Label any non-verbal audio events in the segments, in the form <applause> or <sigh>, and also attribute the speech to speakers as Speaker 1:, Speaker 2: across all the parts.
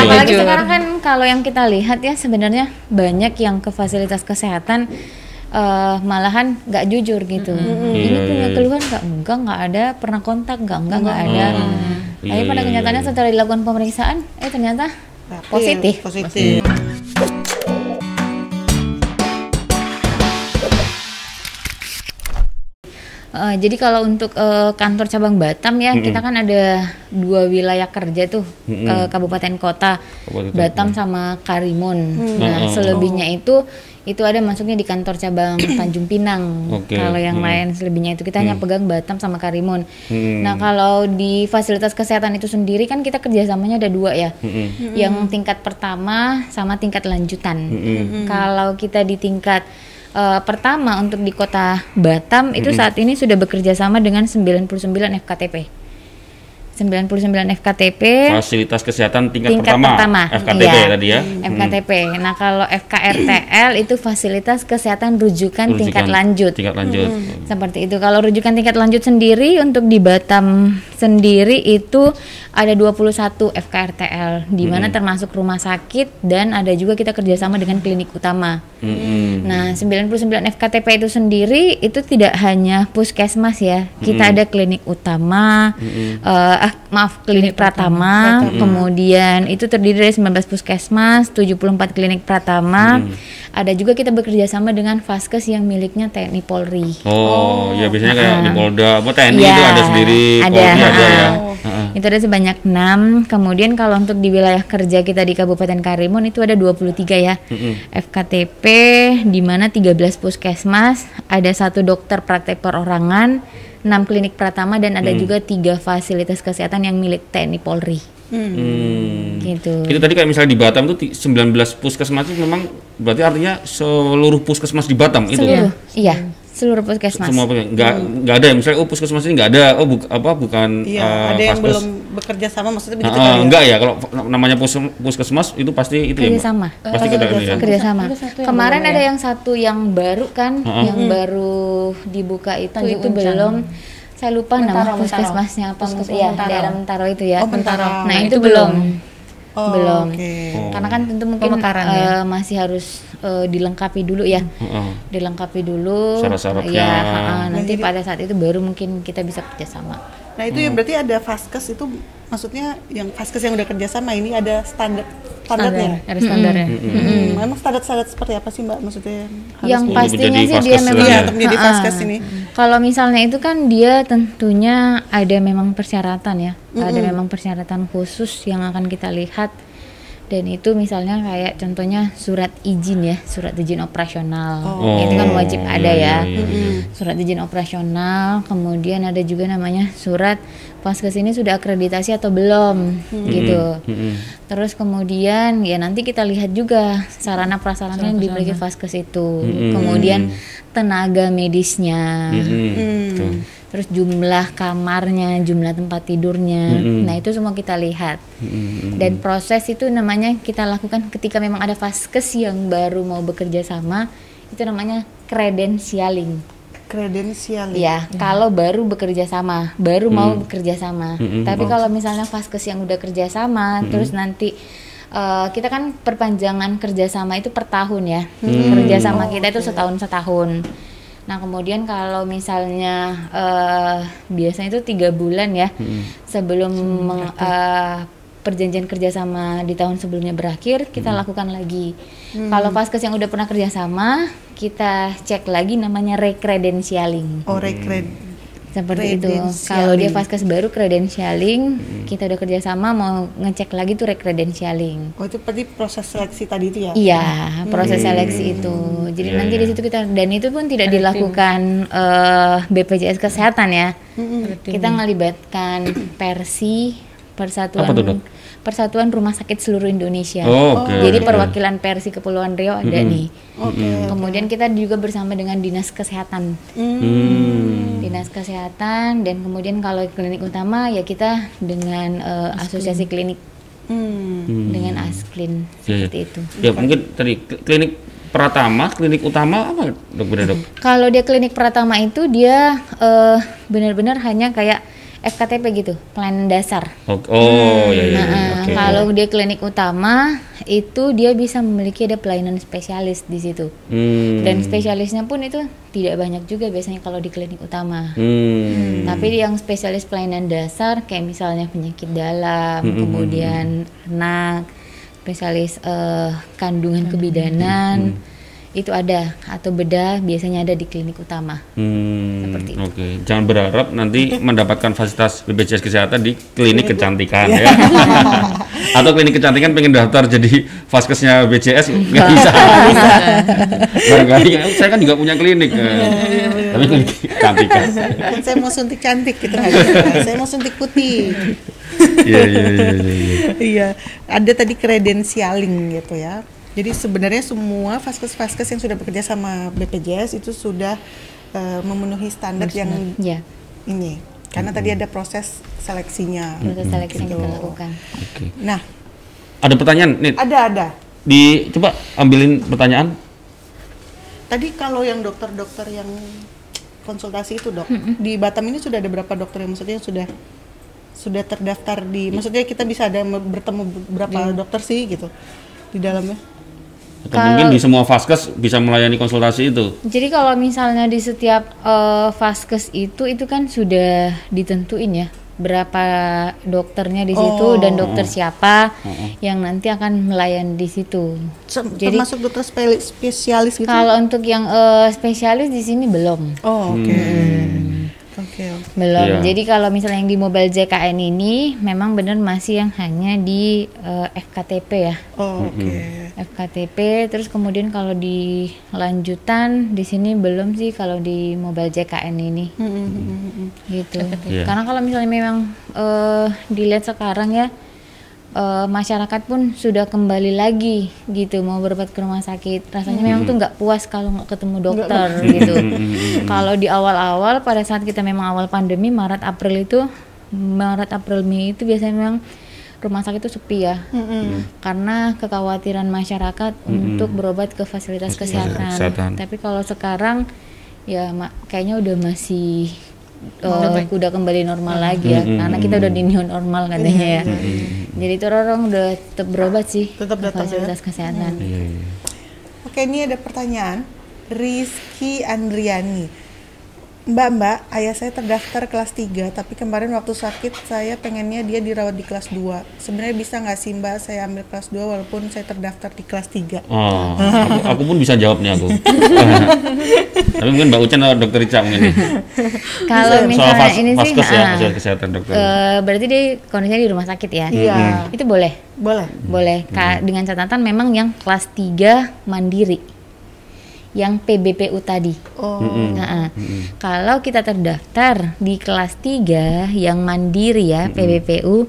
Speaker 1: Apalagi
Speaker 2: Jujur.
Speaker 1: sekarang kan kalau yang kita lihat ya sebenarnya banyak yang ke fasilitas kesehatan eh, malahan nggak jujur gitu. Ini
Speaker 3: Iya,
Speaker 1: punya
Speaker 3: iya.
Speaker 1: keluhan nggak? Enggak, nggak ada. Pernah kontak nggak? Enggak, nggak ada.
Speaker 3: Iya,
Speaker 1: Tapi pada
Speaker 3: iya,
Speaker 1: kenyataannya
Speaker 3: iya.
Speaker 1: setelah dilakukan pemeriksaan, eh ternyata positif.
Speaker 4: Iya, positif.
Speaker 1: Eh, jadi kalau untuk eh, kantor cabang Batam ya kita kan ada dua wilayah kerja tuh eh, kabupaten kota
Speaker 3: Kabupaten
Speaker 1: Batam sama Karimun. Nah
Speaker 3: Oh.
Speaker 1: selebihnya itu itu ada masuknya di kantor cabang <coughs> Tanjung Pinang.
Speaker 3: Oke.
Speaker 1: Kalau yang
Speaker 3: Mm.
Speaker 1: lain selebihnya itu kita hanya pegang Batam sama Karimun.
Speaker 3: Mm.
Speaker 1: Nah kalau di fasilitas kesehatan itu sendiri kan kita kerjasamanya ada dua ya.
Speaker 3: Mm-mm.
Speaker 1: Yang tingkat pertama sama tingkat lanjutan.
Speaker 3: Mm-mm.
Speaker 1: Kalau kita di tingkat eh, pertama untuk di kota Batam itu saat ini sudah bekerja sama dengan 99 FKTP. 99 FKTP
Speaker 3: Fasilitas kesehatan tingkat,
Speaker 1: tingkat
Speaker 3: pertama,
Speaker 1: pertama,
Speaker 3: FKTP
Speaker 1: iya.
Speaker 3: tadi ya.
Speaker 1: FKTP. Nah, kalau FKRTL itu fasilitas kesehatan rujukan, tingkat
Speaker 3: Rujukan
Speaker 1: lanjut.
Speaker 3: Tingkat lanjut.
Speaker 1: Seperti itu. Kalau rujukan tingkat lanjut sendiri untuk di Batam sendiri itu ada 21 FKRTL di mana termasuk rumah sakit dan ada juga kita kerjasama dengan klinik utama.
Speaker 3: Mm-mm.
Speaker 1: Nah, 99 FKTP itu sendiri itu tidak hanya puskesmas ya. Kita ada klinik utama, eh, ah, maaf klinik Pratama, kemudian itu terdiri dari 19 puskesmas, 74 klinik Pratama. Ada juga kita bekerja sama dengan Vaskes yang miliknya TNI Polri.
Speaker 3: Oh, ya biasanya kayak di Polda, apa TNI
Speaker 1: Iya,
Speaker 3: itu ada sendiri,
Speaker 1: ada,
Speaker 3: Polri ada
Speaker 1: ha-ha.
Speaker 3: ya. Heeh.
Speaker 1: Itu ada sebanyak 6. Kemudian kalau untuk di wilayah kerja kita di Kabupaten Karimun itu ada 23 ya. FKTP di mana 13 puskesmas, ada satu dokter praktek perorangan, 6 klinik pratama dan ada juga tiga fasilitas kesehatan yang milik TNI Polri.
Speaker 3: Hmm.
Speaker 1: Gitu.
Speaker 3: Itu tadi kayak misalnya di Batam tuh ti- 19 puskesmas itu memang berarti artinya seluruh puskesmas di Batam itu.
Speaker 1: Seluruh, iya, seluruh puskesmas.
Speaker 3: Semua punya- nggak nggak ada ya misalnya oh puskesmas ini nggak ada oh buk, apa bukan
Speaker 4: Iya,
Speaker 3: eh,
Speaker 4: ada yang
Speaker 3: vaskes.
Speaker 4: belum bekerja sama maksudnya begitu
Speaker 3: Ah,
Speaker 4: kali ya?
Speaker 3: enggak ya kalau namanya pus- puskesmas itu pasti itu ya Mbak?
Speaker 1: Kerjasama.
Speaker 3: pasti
Speaker 4: Oh,
Speaker 3: kita ini ya
Speaker 4: kerjasama.
Speaker 1: kerjasama.
Speaker 2: Ada satu yang
Speaker 1: Kemarin
Speaker 2: belum
Speaker 1: ada
Speaker 2: ya?
Speaker 1: yang satu yang baru kan,
Speaker 3: Heeh.
Speaker 1: yang baru dibuka itu
Speaker 2: Tanjung
Speaker 1: itu
Speaker 2: Uncang.
Speaker 1: belum. Saya lupa
Speaker 2: Mentaro,
Speaker 1: nama puskesmasnya apa,
Speaker 2: Puskesmas
Speaker 1: ya
Speaker 2: Mentaro.
Speaker 1: daerah Mentaro itu ya.
Speaker 4: Oh, Mentaro.
Speaker 1: Nah,
Speaker 2: Nah,
Speaker 1: itu
Speaker 2: itu
Speaker 1: belum,
Speaker 4: Oh,
Speaker 1: belum.
Speaker 4: oke.
Speaker 3: Oh.
Speaker 1: Karena kan tentu mungkin eh,
Speaker 2: ya.
Speaker 1: masih harus eh, dilengkapi dulu ya,
Speaker 3: Heeh.
Speaker 1: dilengkapi dulu.
Speaker 3: Syarat-syaratnya.
Speaker 1: Ya, nanti
Speaker 4: jadi-
Speaker 1: pada saat itu baru mungkin kita bisa kerjasama.
Speaker 4: Nah itu ya berarti ada vaskes itu maksudnya yang vaskes yang udah kerja sama ini ada standar standarnya.
Speaker 1: Ada standarnya.
Speaker 4: Hmm, Emang standar-standar seperti apa sih mbak maksudnya?
Speaker 1: Yang
Speaker 3: Untuk
Speaker 1: pastinya sih dia memang
Speaker 3: ya.
Speaker 4: untuk menjadi
Speaker 1: Ha-ha.
Speaker 4: vaskes ini.
Speaker 1: Kalau misalnya itu kan dia tentunya ada memang persyaratan ya, ada memang persyaratan khusus yang akan kita lihat dan itu misalnya kayak contohnya surat izin ya, surat izin operasional,
Speaker 3: Oh,
Speaker 1: itu kan wajib ada
Speaker 3: iya,
Speaker 1: ya,
Speaker 3: iya, iya.
Speaker 1: surat izin operasional, kemudian ada juga namanya surat vaskes ini sudah akreditasi atau belum gitu.
Speaker 3: Mm-mm.
Speaker 1: Terus kemudian ya nanti kita lihat juga sarana prasarana yang dimiliki vaskes itu. Kemudian tenaga medisnya.
Speaker 3: Mm-mm. Tuh.
Speaker 1: Terus jumlah kamarnya, jumlah tempat tidurnya.
Speaker 3: Mm-mm.
Speaker 1: Nah, itu semua kita lihat.
Speaker 3: Mm-mm.
Speaker 1: Dan proses itu namanya kita lakukan ketika memang ada vaskes yang baru mau bekerja sama, itu namanya kredensialing.
Speaker 4: Kredensial.
Speaker 1: Ya, kalau baru bekerja sama, baru mau bekerja sama.
Speaker 3: Mm-mm.
Speaker 1: Tapi kalau misalnya vaskes yang udah kerja sama, terus nanti eh, kita kan perpanjangan kerjasama itu per tahun ya. Kerjasama kita itu setahun setahun. Nah kemudian kalau misalnya eh, biasanya itu tiga bulan ya sebelum meng- eh, perjanjian kerjasama di tahun sebelumnya berakhir kita lakukan lagi. Kalau vaskes yang udah pernah kerjasama kita cek lagi namanya rekredensialing
Speaker 4: Oh rekred.
Speaker 1: Seperti itu. Kalau dia vaskes baru kredensialing kita udah kerjasama mau ngecek lagi tuh rekredensialing.
Speaker 4: Oh itu berarti proses seleksi tadi itu ya?
Speaker 1: Iya, proses seleksi itu. Jadi
Speaker 3: Iya,
Speaker 1: nanti
Speaker 3: iya.
Speaker 1: di situ kita dan itu pun tidak dilakukan eh, BPJS Kesehatan ya. Kita ngelibatkan <clears throat> Persi Persatuan
Speaker 3: Apa tuh?
Speaker 1: Persatuan Rumah Sakit Seluruh Indonesia.
Speaker 3: Oh, oke,
Speaker 1: Jadi perwakilan Persi Kepulauan Riau ada nih.
Speaker 4: Oke.
Speaker 1: Kemudian kita juga bersama dengan Dinas Kesehatan.
Speaker 3: Hmm.
Speaker 1: Dinas Kesehatan dan kemudian kalau klinik utama ya kita dengan eh, asosiasi klinik
Speaker 4: Hmm.
Speaker 1: dengan Asklin
Speaker 3: Iya, iya.
Speaker 1: seperti itu.
Speaker 3: Ya mungkin tadi kl- klinik Pratama, klinik utama apa dok bener dok?
Speaker 1: Kalau dia klinik Pratama itu dia eh, benar-benar hanya kayak FKTP gitu, pelayanan dasar.
Speaker 3: Oh, oh ya ya. ya,
Speaker 1: Nah,
Speaker 3: oke.
Speaker 1: kalau dia klinik utama itu dia bisa memiliki ada pelayanan spesialis di situ.
Speaker 3: Hmm.
Speaker 1: Dan spesialisnya pun itu tidak banyak juga biasanya kalau di klinik utama.
Speaker 3: Hmm.
Speaker 1: Tapi yang spesialis pelayanan dasar kayak misalnya penyakit dalam,
Speaker 3: Hmm,
Speaker 1: kemudian anak, spesialis eh, kandungan kebidanan itu ada atau bedah biasanya ada di klinik utama.
Speaker 3: Hmm,
Speaker 1: Seperti itu.
Speaker 3: Oke, jangan berharap nanti <laughs> mendapatkan fasilitas BPJS kesehatan di klinik kecantikan
Speaker 1: Iya.
Speaker 3: ya. <laughs> Atau klinik kecantikan pengen daftar jadi vaskesnya BPJS nggak bisa. Barangkali saya kan juga punya klinik,
Speaker 1: Iya,
Speaker 3: eh, tapi klinik kecantikan.
Speaker 4: Kan saya mau suntik cantik gitu. Saya mau suntik putih.
Speaker 3: Iya iya iya iya. iya.
Speaker 4: iya, ada tadi kredensialing gitu ya. Jadi sebenarnya semua vaskes-vaskes yang sudah bekerja sama BPJS itu sudah eh, memenuhi standar yang
Speaker 1: Ya,
Speaker 4: ini. Karena tadi ada proses seleksinya.
Speaker 1: proses seleksi yang kita
Speaker 4: Gitu.
Speaker 1: lakukan.
Speaker 3: Oke.
Speaker 4: Nah,
Speaker 3: Ada pertanyaan nih,
Speaker 4: ada ada.
Speaker 3: di coba ambilin pertanyaan.
Speaker 4: Tadi kalau yang dokter-dokter yang konsultasi itu dok, di Batam ini sudah ada berapa dokter yang maksudnya yang sudah sudah terdaftar di, maksudnya kita bisa ada bertemu berapa dokter sih gitu di dalamnya?
Speaker 3: Atau mungkin di semua vaskes bisa melayani konsultasi itu.
Speaker 1: Jadi kalau misalnya di setiap eh, vaskes itu itu kan sudah ditentuin ya berapa dokternya di situ
Speaker 4: Oh.
Speaker 1: dan dokter siapa yang nanti akan melayani di situ.
Speaker 4: Sem-
Speaker 1: Jadi-
Speaker 4: termasuk dokter spesialis gitu?
Speaker 1: Kalau untuk yang eh, spesialis di sini belum.
Speaker 4: Oh oke,
Speaker 1: Hmm.
Speaker 4: Oke oke.
Speaker 1: Belum.
Speaker 3: Iya.
Speaker 1: Jadi kalau misalnya yang di mobile JKN ini memang benar masih yang hanya di eh, FKTP ya.
Speaker 4: Oh oke.
Speaker 1: FKTP terus kemudian kalau di lanjutan di sini belum sih kalau di mobile JKN ini
Speaker 4: Hmm, hmm,
Speaker 1: gitu.
Speaker 3: Iya.
Speaker 1: Karena kalau misalnya memang eh, dilihat sekarang ya eh, masyarakat pun sudah kembali lagi gitu mau berobat ke rumah sakit. Rasanya memang tuh nggak puas kalau nggak ketemu dokter gitu. <laughs> kalau di awal-awal pada saat kita memang awal pandemi Maret April itu Maret April Mei itu biasanya memang rumah sakit itu sepi ya.
Speaker 4: Hmm, hmm.
Speaker 1: Karena kekhawatiran masyarakat untuk berobat ke fasilitas kesehatan.
Speaker 3: kesehatan.
Speaker 1: Tapi kalau sekarang ya ma- kayaknya udah masih uh, udah kembali normal lagi ya karena kita udah di new normal katanya ya jadi itu orang udah tetap berobat sih
Speaker 4: Tetap datang ya.
Speaker 1: fasilitas kesehatan
Speaker 3: Iya, iya.
Speaker 4: Oke, ini ada pertanyaan. Rizky Andriani. Mbak, Mbak, ayah saya terdaftar kelas 3, tapi kemarin waktu sakit saya pengennya dia dirawat di kelas 2. Sebenarnya bisa nggak sih Mbak saya ambil kelas 2 walaupun saya terdaftar di kelas 3?
Speaker 3: Oh, aku, aku pun bisa jawabnya aku. <laughs> Tapi mungkin Mbak Ucan atau Dokter Ica mungkin nih.
Speaker 1: kalau misalnya
Speaker 3: vas,
Speaker 1: ini sih
Speaker 3: ya, fasilitas kesehatan dokter.
Speaker 1: eh, berarti dia kondisinya di rumah sakit ya
Speaker 4: Iya.
Speaker 1: itu boleh
Speaker 4: Boleh.
Speaker 1: boleh Ka- dengan catatan memang yang kelas 3 mandiri yang PBPU tadi
Speaker 4: Oh.
Speaker 1: Nah, kalau kita terdaftar di kelas 3 yang mandiri ya PBPU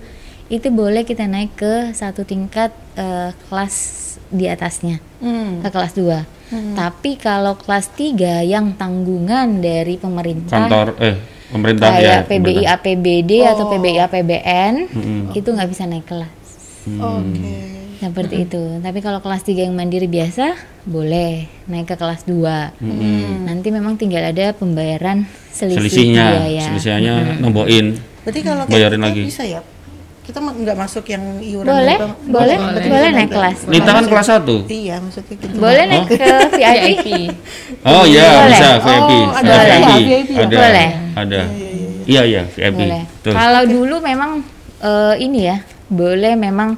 Speaker 1: itu boleh kita naik ke satu tingkat eh, kelas di atasnya
Speaker 4: Hmm.
Speaker 1: ke kelas 2. Tapi kalau kelas 3 yang tanggungan dari pemerintah
Speaker 3: Kantor eh pemerintah ya.
Speaker 1: kayak PBI
Speaker 3: pemerintah.
Speaker 1: APBD atau
Speaker 4: Oh.
Speaker 1: PBI APBN itu nggak bisa naik kelas.
Speaker 4: Oke.
Speaker 1: Seperti itu. Tapi kalau kelas 3 yang mandiri biasa boleh naik ke kelas 2. Nanti memang tinggal ada pembayaran selisih
Speaker 3: Selisihnya,
Speaker 1: biaya.
Speaker 3: selisihnya nombokin.
Speaker 4: Berarti kalau
Speaker 3: Bayarin lagi.
Speaker 4: bisa ya? Kita nggak masuk yang iuran
Speaker 1: Boleh,
Speaker 4: berapa-
Speaker 1: boleh, boleh
Speaker 4: bisa
Speaker 1: naik kelas.
Speaker 3: Nita kan kelas 1.
Speaker 4: Iya, maksudnya gitu.
Speaker 1: Boleh naik ke VIP. <laughs>
Speaker 3: Oh iya,
Speaker 1: Boleh.
Speaker 3: bisa VIP.
Speaker 4: Oh,
Speaker 3: ada
Speaker 1: ada
Speaker 3: VIP.
Speaker 4: VIP ya?
Speaker 3: Ada.
Speaker 1: Boleh.
Speaker 3: Ada. Iya iya, VIP.
Speaker 1: boleh.
Speaker 3: Tuh.
Speaker 1: Kalau dulu memang eh, ini ya, boleh memang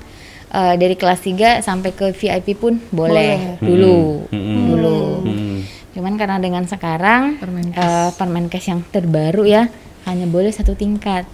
Speaker 1: eh, dari kelas 3 sampai ke VIP pun boleh, dulu.
Speaker 3: Mm-mm.
Speaker 1: Dulu.
Speaker 3: Mm-mm.
Speaker 1: Cuman karena dengan sekarang eh, Permenkes yang terbaru ya hanya boleh satu tingkat.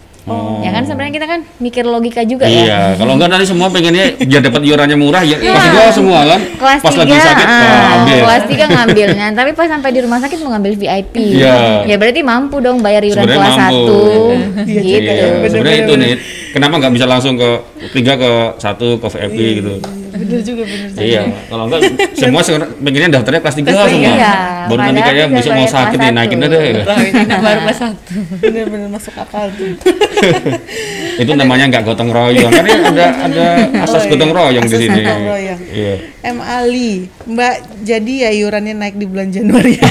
Speaker 1: Ya kan sebenarnya kita kan mikir logika juga ya.
Speaker 3: Iya, kalau enggak nanti semua pengennya biar dapat iurannya murah ya
Speaker 1: Iya.
Speaker 3: pasti gua semua kan.
Speaker 1: Kelas
Speaker 3: Pas
Speaker 1: 3,
Speaker 3: lagi sakit ambil.
Speaker 1: kelas 3 ngambilnya, tapi pas sampai di rumah sakit mau ngambil VIP.
Speaker 3: Iya.
Speaker 1: Ya berarti mampu dong bayar iuran
Speaker 3: Sebenarnya
Speaker 1: kelas
Speaker 3: mampu.
Speaker 1: 1.
Speaker 4: Iya,
Speaker 1: gitu.
Speaker 3: Iya, sebenarnya itu nih. Kenapa nggak bisa langsung ke tiga ke satu ke VIP gitu?
Speaker 4: Bener juga bener juga.
Speaker 3: Iya, kalau enggak semua pengennya daftarnya kelas 3 semua.
Speaker 1: Iya,
Speaker 3: Baru nanti
Speaker 1: padahal
Speaker 3: kayak
Speaker 1: bisa
Speaker 3: besok mau sakit nih naikin aja ya. <laughs>
Speaker 2: Baru kelas satu.
Speaker 4: Bener-bener masuk akal tuh. <laughs>
Speaker 3: Itu namanya enggak gotong royong. Kan ada ada asas
Speaker 4: Oh, iya.
Speaker 3: gotong royong di
Speaker 4: Asas
Speaker 3: sini. Iya.
Speaker 4: M Ali, Mbak, jadi ya iurannya naik di bulan Januari. <laughs>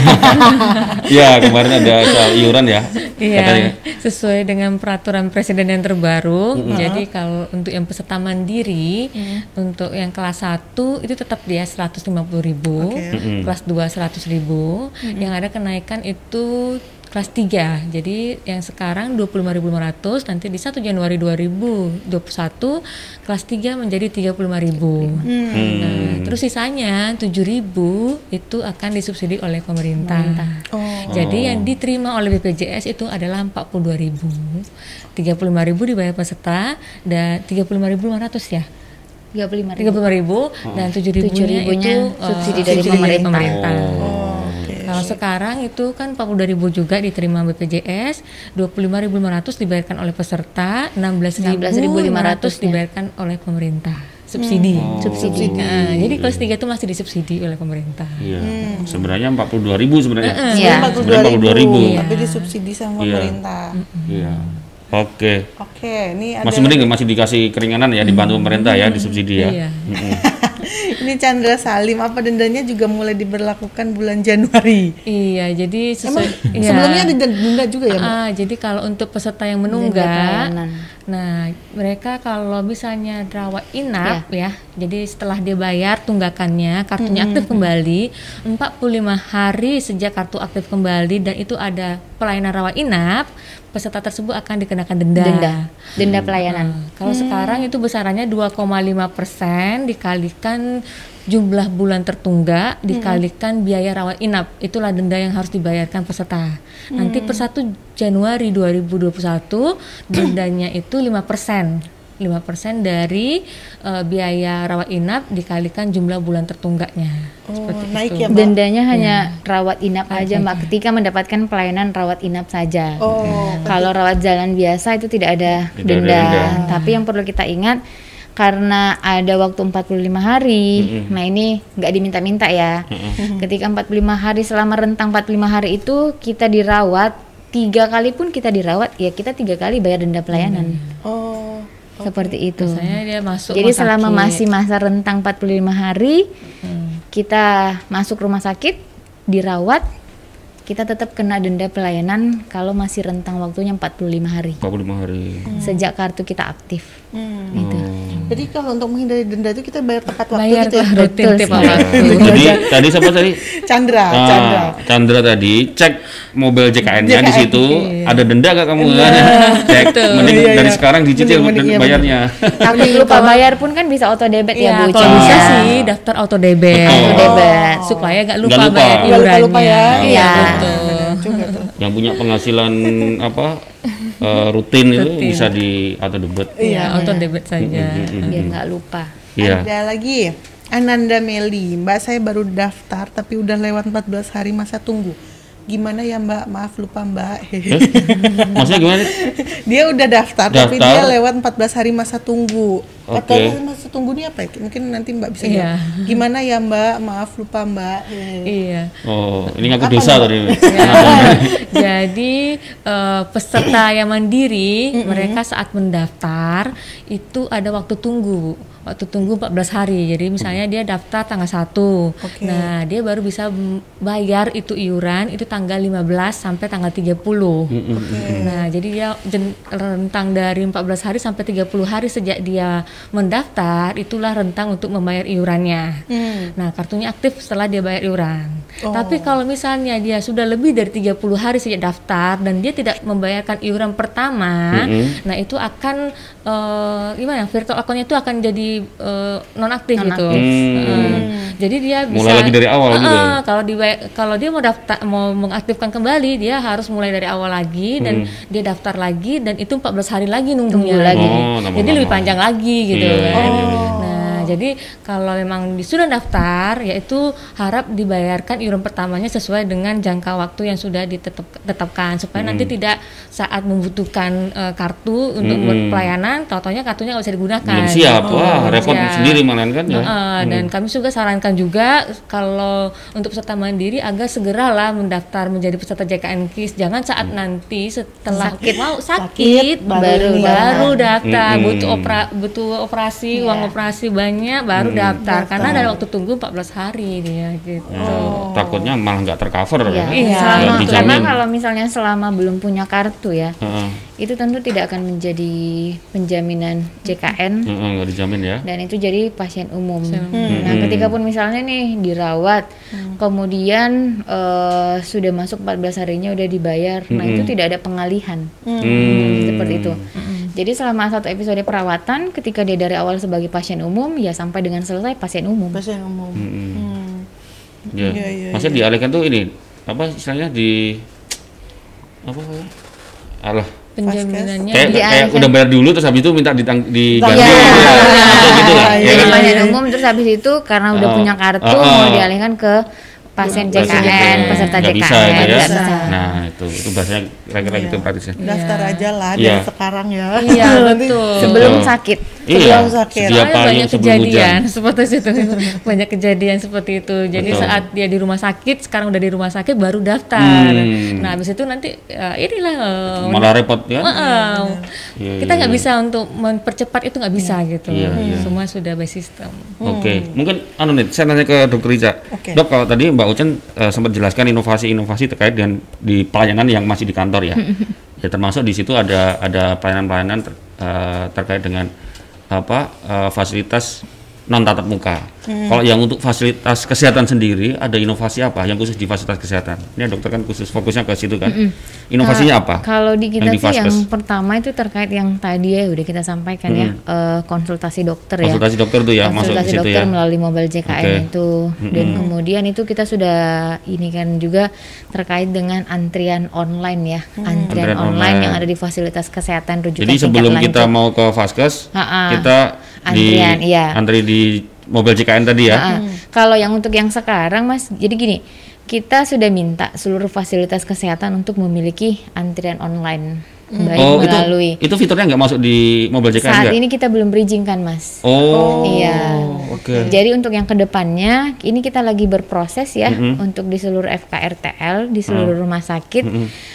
Speaker 3: Iya, kemarin ada soal iuran ya. Katanya.
Speaker 2: Iya, sesuai dengan peraturan presiden yang terbaru. Jadi kalau untuk yang peserta mandiri, untuk yang kelas 1 itu tetap dia 150.000,
Speaker 4: Oke.
Speaker 2: kelas 2 100.000. Yang ada kenaikan itu kelas 3. Jadi yang sekarang 25.500 nanti di 1 Januari 2021 kelas 3 menjadi 35.000. Nah, terus sisanya 7.000 itu akan disubsidi oleh pemerintah.
Speaker 4: Oh.
Speaker 2: Jadi yang diterima oleh BPJS itu adalah 42.000. 35.000 dibayar peserta dan 35.500 ya.
Speaker 1: 35 ribu.
Speaker 2: 35.000 dan 7.000
Speaker 1: 7.000-nya
Speaker 2: itu eh,
Speaker 1: subsidi dari pemerintah.
Speaker 3: Oh.
Speaker 2: Kalau sekarang itu kan 42.000 juga diterima BPJS, 25.500 dibayarkan oleh peserta, 16.500
Speaker 1: 16.500
Speaker 2: dibayarkan oleh pemerintah. Subsidi.
Speaker 3: Oh.
Speaker 2: Subsidi. Nah, jadi kelas 3 itu masih disubsidi oleh pemerintah.
Speaker 3: Iya. Sebenarnya 42.000 sebenarnya.
Speaker 1: Iya.
Speaker 3: Sebenarnya 42.000.
Speaker 4: tapi disubsidi sama
Speaker 3: Iya.
Speaker 4: pemerintah.
Speaker 3: Iya. Oke.
Speaker 4: Oke, ini ada
Speaker 3: Masih mending masih dikasih keringanan ya dibantu pemerintah ya disubsidi ya.
Speaker 2: Iya. <laughs>
Speaker 4: Ini Chandra Salim apa dendanya juga mulai diberlakukan bulan Januari.
Speaker 2: Iya, jadi
Speaker 4: Emang
Speaker 2: sesuai iya.
Speaker 4: sebelumnya ada denda juga ya?
Speaker 2: Ah, jadi kalau untuk peserta yang menunggak, nah mereka kalau misalnya rawat inap ya, jadi setelah dia bayar tunggakannya, kartunya aktif kembali, 45 hari sejak kartu aktif kembali dan itu ada pelayanan rawat inap, peserta tersebut akan dikenakan denda.
Speaker 1: Denda. Denda pelayanan.
Speaker 2: Nah, kalau sekarang itu besarannya 2,5 persen dikalikan jumlah bulan tertunggak dikalikan biaya rawat inap itulah denda yang harus dibayarkan peserta. Nanti per 1 Januari 2021 <clears throat> dendanya itu 5 persen. 5% dari eh, biaya rawat inap dikalikan jumlah bulan tertunggaknya.
Speaker 4: Oh,
Speaker 2: Seperti
Speaker 4: naik
Speaker 2: itu.
Speaker 4: ya, Mbak?
Speaker 1: Dendanya hanya rawat inap aja Mbak ketika mendapatkan pelayanan rawat inap saja.
Speaker 4: Oh,
Speaker 1: Kalau rawat jalan biasa itu tidak ada
Speaker 3: Tidak ada
Speaker 1: denda.
Speaker 3: denda.
Speaker 1: Tapi yang perlu kita ingat karena ada waktu 45 hari. Nah, ini nggak diminta-minta ya. Ketika 45 hari selama rentang 45 hari itu kita dirawat tiga kali pun kita dirawat ya kita tiga kali bayar denda pelayanan
Speaker 4: oh,
Speaker 1: seperti itu
Speaker 2: Biasanya dia masuk
Speaker 1: jadi
Speaker 2: rumah
Speaker 1: selama
Speaker 2: sakit.
Speaker 1: masih masa rentang 45 hari kita masuk rumah sakit dirawat kita tetap kena denda pelayanan kalau masih rentang waktunya 45 hari
Speaker 3: 45 hari.
Speaker 1: sejak kartu kita aktif
Speaker 4: Hmm.
Speaker 1: gitu.
Speaker 4: Jadi kalau untuk menghindari denda itu kita bayar tepat waktu
Speaker 2: bayar
Speaker 4: gitu ya?
Speaker 2: rutin
Speaker 1: Betul
Speaker 2: tiap waktu.
Speaker 3: Jadi tadi siapa tadi? <laughs>
Speaker 4: Chandra,
Speaker 3: Ah,
Speaker 4: Chandra.
Speaker 3: Chandra tadi cek mobil JKN-nya di
Speaker 4: JKN,
Speaker 3: situ
Speaker 2: iya.
Speaker 3: ada denda gak kamu? <laughs> cek mending
Speaker 4: Iya,
Speaker 3: dari
Speaker 4: iya.
Speaker 3: sekarang dicicil
Speaker 4: Mending- mending, iya,
Speaker 3: bayarnya.
Speaker 1: Tapi lupa bayar pun kan bisa auto debit
Speaker 2: Iya,
Speaker 1: ya Bu.
Speaker 2: kalau bisa
Speaker 1: Ya.
Speaker 2: sih daftar auto debit.
Speaker 3: Betul.
Speaker 1: Auto debit.
Speaker 2: Supaya gak lupa,
Speaker 3: Nggak lupa.
Speaker 2: bayar
Speaker 4: Nggak
Speaker 2: iurannya.
Speaker 4: ya.
Speaker 1: Iya.
Speaker 2: betul.
Speaker 4: Tuh.
Speaker 3: Yang punya penghasilan apa eh, rutin itu
Speaker 2: Rutin.
Speaker 3: bisa di auto debit.
Speaker 2: Iya, auto debit saja.
Speaker 1: biar nggak lupa.
Speaker 3: Iya.
Speaker 4: Ada lagi Ananda Meli, Mbak saya baru daftar tapi udah lewat 14 hari masa tunggu. Gimana ya Mbak? Maaf lupa Mbak. <laughs>
Speaker 3: Maksudnya gimana?
Speaker 4: dia udah daftar, tapi
Speaker 3: Daftar.
Speaker 4: dia lewat 14 hari masa tunggu.
Speaker 3: Oke.
Speaker 4: 14 hari masa tunggu ini apa ya? Mungkin nanti Mbak bisa
Speaker 2: Iya.
Speaker 4: jawab. Gimana ya Mbak? Maaf lupa Mbak.
Speaker 2: Iya.
Speaker 3: Oh, ini ngaku dosa tadi. <laughs>
Speaker 2: Jadi eh, peserta yang mandiri mereka saat mendaftar itu ada waktu tunggu. Waktu tunggu 14 hari. Jadi misalnya dia daftar tanggal 1.
Speaker 4: Oke.
Speaker 2: Nah, dia baru bisa bayar itu iuran itu tanggal 15 sampai tanggal 30. Nah, jadi dia rentang dari 14 hari sampai 30 hari sejak dia mendaftar itulah rentang untuk membayar iurannya.
Speaker 4: Hmm.
Speaker 2: Nah, kartunya aktif setelah dia bayar iuran.
Speaker 4: Oh.
Speaker 2: Tapi kalau misalnya dia sudah lebih dari 30 hari sejak daftar dan dia tidak membayarkan iuran pertama,
Speaker 3: Mm-mm.
Speaker 2: nah itu akan eh, gimana? Virtual account-nya itu akan jadi eh, nonaktif gitu.
Speaker 3: Non-aktif.
Speaker 2: Eh, jadi dia bisa
Speaker 3: Mulai lagi dari awal gitu.
Speaker 2: Eh, kalau di kalau dia mau daftar mau mengaktifkan kembali, dia harus mulai dari awal lagi dan
Speaker 3: Hmm.
Speaker 2: dia daftar lagi dan itu 14 hari lagi nunggunya
Speaker 1: Tunggu lagi.
Speaker 3: Oh,
Speaker 2: Jadi lebih panjang lagi gitu
Speaker 3: Iya,
Speaker 2: kan.
Speaker 3: iya.
Speaker 2: Nah, jadi kalau memang sudah daftar, yaitu harap dibayarkan iuran pertamanya sesuai dengan jangka waktu yang sudah ditetapkan supaya nanti tidak saat membutuhkan eh, kartu untuk buat pelayanan, tau-taunya kartunya nggak bisa digunakan.
Speaker 3: belum siap wah
Speaker 2: Belum
Speaker 3: repot
Speaker 2: siap.
Speaker 3: sendiri malahan kan ya
Speaker 2: Heeh, Dan kami juga sarankan juga kalau untuk peserta mandiri agar segeralah mendaftar menjadi peserta JKN KIS. Jangan saat nanti setelah
Speaker 1: Sakit.
Speaker 2: mau sakit,
Speaker 4: Sakit, baru
Speaker 2: baru baru daftar,
Speaker 3: Mm-mm.
Speaker 2: butuh opera, butuh operasi,
Speaker 1: Iya.
Speaker 2: uang operasi banyak baru daftar. Karena ada waktu tunggu 14 hari dia gitu.
Speaker 3: Oh, takutnya malah nggak tercover
Speaker 1: Iya.
Speaker 3: ya.
Speaker 2: Iya.
Speaker 1: Selama,
Speaker 3: Nggak dijamin.
Speaker 1: karena kalau misalnya selama belum punya kartu ya,
Speaker 3: Heeh.
Speaker 1: itu tentu tidak akan menjadi penjaminan JKN
Speaker 3: Heeh, nggak dijamin ya.
Speaker 1: dan itu jadi pasien umum.
Speaker 2: Pasien
Speaker 1: Nah,
Speaker 3: Hmm.
Speaker 1: ketika pun misalnya nih dirawat, kemudian eh, sudah masuk 14 harinya udah dibayar, nah itu tidak ada pengalihan.
Speaker 3: Hmm.
Speaker 1: Seperti itu. Jadi selama satu episode perawatan, ketika dia dari awal sebagai pasien umum, ya sampai dengan selesai pasien umum.
Speaker 4: pasien umum. Hmm.
Speaker 3: Ya.
Speaker 4: Iya, iya,
Speaker 3: Maksudnya dialihkan tuh ini apa istilahnya di apa? Alah,
Speaker 2: Penjaminannya
Speaker 3: kayak kayak udah bayar dulu terus habis itu minta ditang, diganti
Speaker 1: Iya.
Speaker 3: gitu ya. Gitu lah. ya
Speaker 1: Jadi
Speaker 3: kan?
Speaker 1: pasien umum terus habis itu karena udah
Speaker 3: Oh.
Speaker 1: punya kartu
Speaker 3: Oh, oh.
Speaker 1: mau dialihkan ke pasien
Speaker 3: Pasien
Speaker 1: JKN, peserta JKN.
Speaker 3: bisa itu ya.
Speaker 1: bisa.
Speaker 3: Nah, itu itu bahasanya kira-kira gitu praktisnya.
Speaker 4: Daftar aja lah
Speaker 3: Iya.
Speaker 4: dari sekarang ya.
Speaker 2: Iya, <laughs>
Speaker 4: Nanti
Speaker 2: betul.
Speaker 1: Sebelum
Speaker 3: Betul.
Speaker 1: sakit.
Speaker 3: Iya,
Speaker 4: Sebelum sakit.
Speaker 3: sedia payung
Speaker 2: banyak kejadian
Speaker 3: hujan. <laughs>
Speaker 2: seperti itu <laughs> banyak kejadian seperti itu jadi
Speaker 3: Betul.
Speaker 2: saat dia di rumah sakit sekarang udah di rumah sakit baru daftar
Speaker 3: Hmm.
Speaker 2: nah habis itu nanti ya, inilah
Speaker 3: Malah repot ya.
Speaker 2: Heeh.
Speaker 3: Iya,
Speaker 2: kita
Speaker 3: iya,
Speaker 2: nggak
Speaker 3: iya.
Speaker 2: bisa untuk mempercepat itu nggak bisa gitu
Speaker 3: Iya, iya.
Speaker 2: semua sudah by system
Speaker 3: Oke, mungkin anu nih, saya nanya ke Dokter Riza.
Speaker 4: Oke.
Speaker 3: Dok, kalau tadi Mbak Ucen eh, sempat jelaskan inovasi-inovasi terkait dengan di pelayanan yang masih di kantor ya. <laughs> ya termasuk di situ ada ada pelayanan-pelayanan ter- eh, terkait dengan apa eh, fasilitas non tatap muka. Kalau yang untuk fasilitas kesehatan sendiri ada inovasi apa yang khusus di fasilitas kesehatan? Ini dokter kan khusus fokusnya ke situ kan. Inovasinya
Speaker 1: Ka-
Speaker 3: apa?
Speaker 1: Kalau di kita
Speaker 3: Yang di
Speaker 1: sih yang pertama itu terkait yang tadi ya udah kita sampaikan ya eh, konsultasi dokter ya.
Speaker 3: Konsultasi dokter tuh ya masuk
Speaker 1: konsultasi
Speaker 3: ke situ
Speaker 1: dokter
Speaker 3: ya.
Speaker 1: melalui mobile JKN
Speaker 3: Oke.
Speaker 1: itu dan kemudian itu kita sudah ini kan juga terkait dengan antrian online ya antrian
Speaker 3: Antrian
Speaker 1: online,
Speaker 3: online.
Speaker 1: yang ada di fasilitas kesehatan rujukan
Speaker 3: Jadi sebelum kita mau ke Vaskes,
Speaker 1: Ha-ha.
Speaker 3: kita
Speaker 1: Antrian,
Speaker 3: di
Speaker 1: iya.
Speaker 3: antri di mobil JKN tadi ya.
Speaker 1: Nah, Kalau yang untuk yang sekarang Mas, jadi gini, kita sudah minta seluruh fasilitas kesehatan untuk memiliki antrian online baik
Speaker 3: oh,
Speaker 1: melalui
Speaker 3: itu itu fiturnya nggak masuk di mobil JKN
Speaker 1: saat ini kita belum bridging kan Mas.
Speaker 3: Oh,
Speaker 1: Iya.
Speaker 3: Oke.
Speaker 1: Jadi untuk yang ke depannya, ini kita lagi berproses ya untuk di seluruh FKRTL di seluruh rumah sakit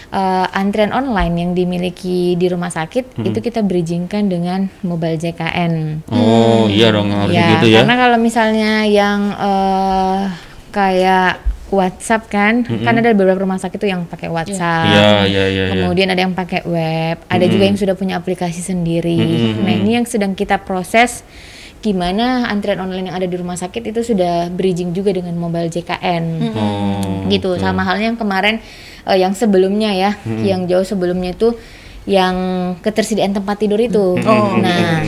Speaker 1: eh, antrian online yang dimiliki di rumah sakit itu kita bridgingkan dengan mobile JKN.
Speaker 3: Oh, iya dong harus
Speaker 1: Ya,
Speaker 3: gitu ya.
Speaker 1: karena kalau misalnya yang eh, kayak WhatsApp kan, kan ada beberapa rumah sakit tuh yang pakai WhatsApp.
Speaker 3: Iya, iya, iya. iya.
Speaker 1: Kemudian ada yang pakai web, ada juga yang sudah punya aplikasi sendiri. Nah ini yang sedang kita proses. Gimana antrian online yang ada di rumah sakit itu sudah bridging juga dengan mobile JKN
Speaker 3: Oh,
Speaker 1: gitu. Sama halnya yang kemarin eh, yang sebelumnya ya. Yang jauh sebelumnya itu yang ketersediaan tempat tidur itu. Nah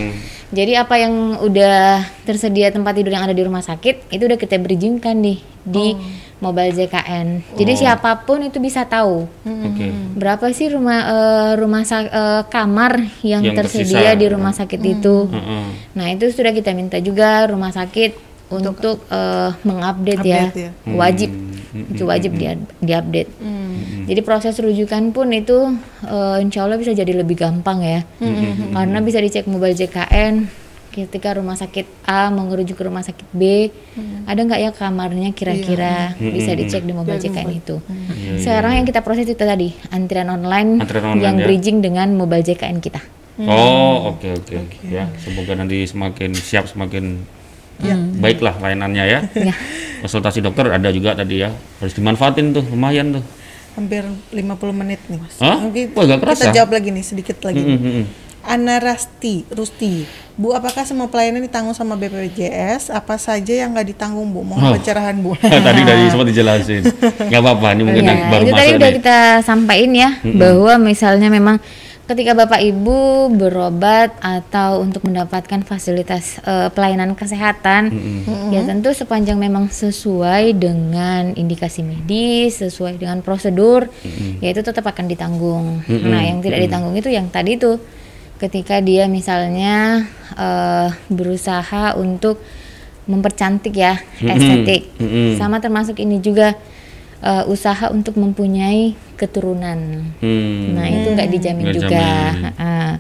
Speaker 1: jadi apa yang udah tersedia tempat tidur yang ada di rumah sakit itu udah kita bridgingkan nih di mobile JKN jadi
Speaker 3: Oh.
Speaker 1: siapa pun itu bisa tahu
Speaker 3: Oke.
Speaker 1: berapa sih rumah eh, rumah eh, kamar yang,
Speaker 3: Yang
Speaker 1: tersedia
Speaker 3: tersisa.
Speaker 1: di rumah sakit itu
Speaker 3: Heeh.
Speaker 1: Nah itu sudah kita minta juga rumah sakit untuk, eh, mengupdate ya.
Speaker 4: Update ya.
Speaker 1: wajib itu wajib dia diupdate. Jadi proses rujukan pun itu eh, insya Allah bisa jadi lebih gampang ya, karena bisa dicek mobile JKN ketika rumah sakit A mau ngerujuk ke rumah sakit B, ada nggak ya kamarnya kira-kira bisa dicek di mobile JKN itu. Sekarang yang kita proses itu tadi antrian online,
Speaker 3: Antrian online
Speaker 1: yang
Speaker 3: ya.
Speaker 1: bridging dengan mobile JKN kita.
Speaker 3: Oh, oke oke oke ya. Semoga nanti semakin siap semakin baiklah layanannya ya.
Speaker 1: Ya.
Speaker 3: Konsultasi dokter ada juga tadi ya. Harus dimanfaatin tuh, lumayan tuh.
Speaker 4: Hampir 50 menit nih mas.
Speaker 3: Hah?
Speaker 4: Mungkin
Speaker 3: Wah, kerasa.
Speaker 4: kita jawab lagi nih sedikit lagi.
Speaker 3: Mm, mm, mm.
Speaker 4: Ana Rasti, Rusti, Bu, apakah semua pelayanan ditanggung sama BPJS? Apa saja yang nggak ditanggung, Bu? Mohon
Speaker 3: Oh.
Speaker 4: pencerahan, Bu. <laughs>
Speaker 3: tadi dari <laughs> sempat dijelasin. Nggak apa-apa, ini mungkin
Speaker 1: Ya,
Speaker 3: baru
Speaker 1: itu tadi
Speaker 3: masuk
Speaker 1: udah
Speaker 3: nih.
Speaker 1: kita sampaikan ya bahwa misalnya memang ketika Bapak Ibu berobat atau untuk mendapatkan fasilitas eh, pelayanan kesehatan ya tentu sepanjang memang sesuai dengan indikasi medis, sesuai dengan prosedur ya itu tetap akan ditanggung. Nah, yang tidak ditanggung itu yang tadi itu ketika dia misalnya eh, berusaha untuk mempercantik ya
Speaker 3: Mm-mm.
Speaker 1: estetik
Speaker 3: Mm-mm.
Speaker 1: sama termasuk ini juga eh, usaha untuk mempunyai keturunan
Speaker 3: Hmm.
Speaker 1: nah itu nggak dijamin
Speaker 3: Nggak
Speaker 1: juga
Speaker 3: jamin.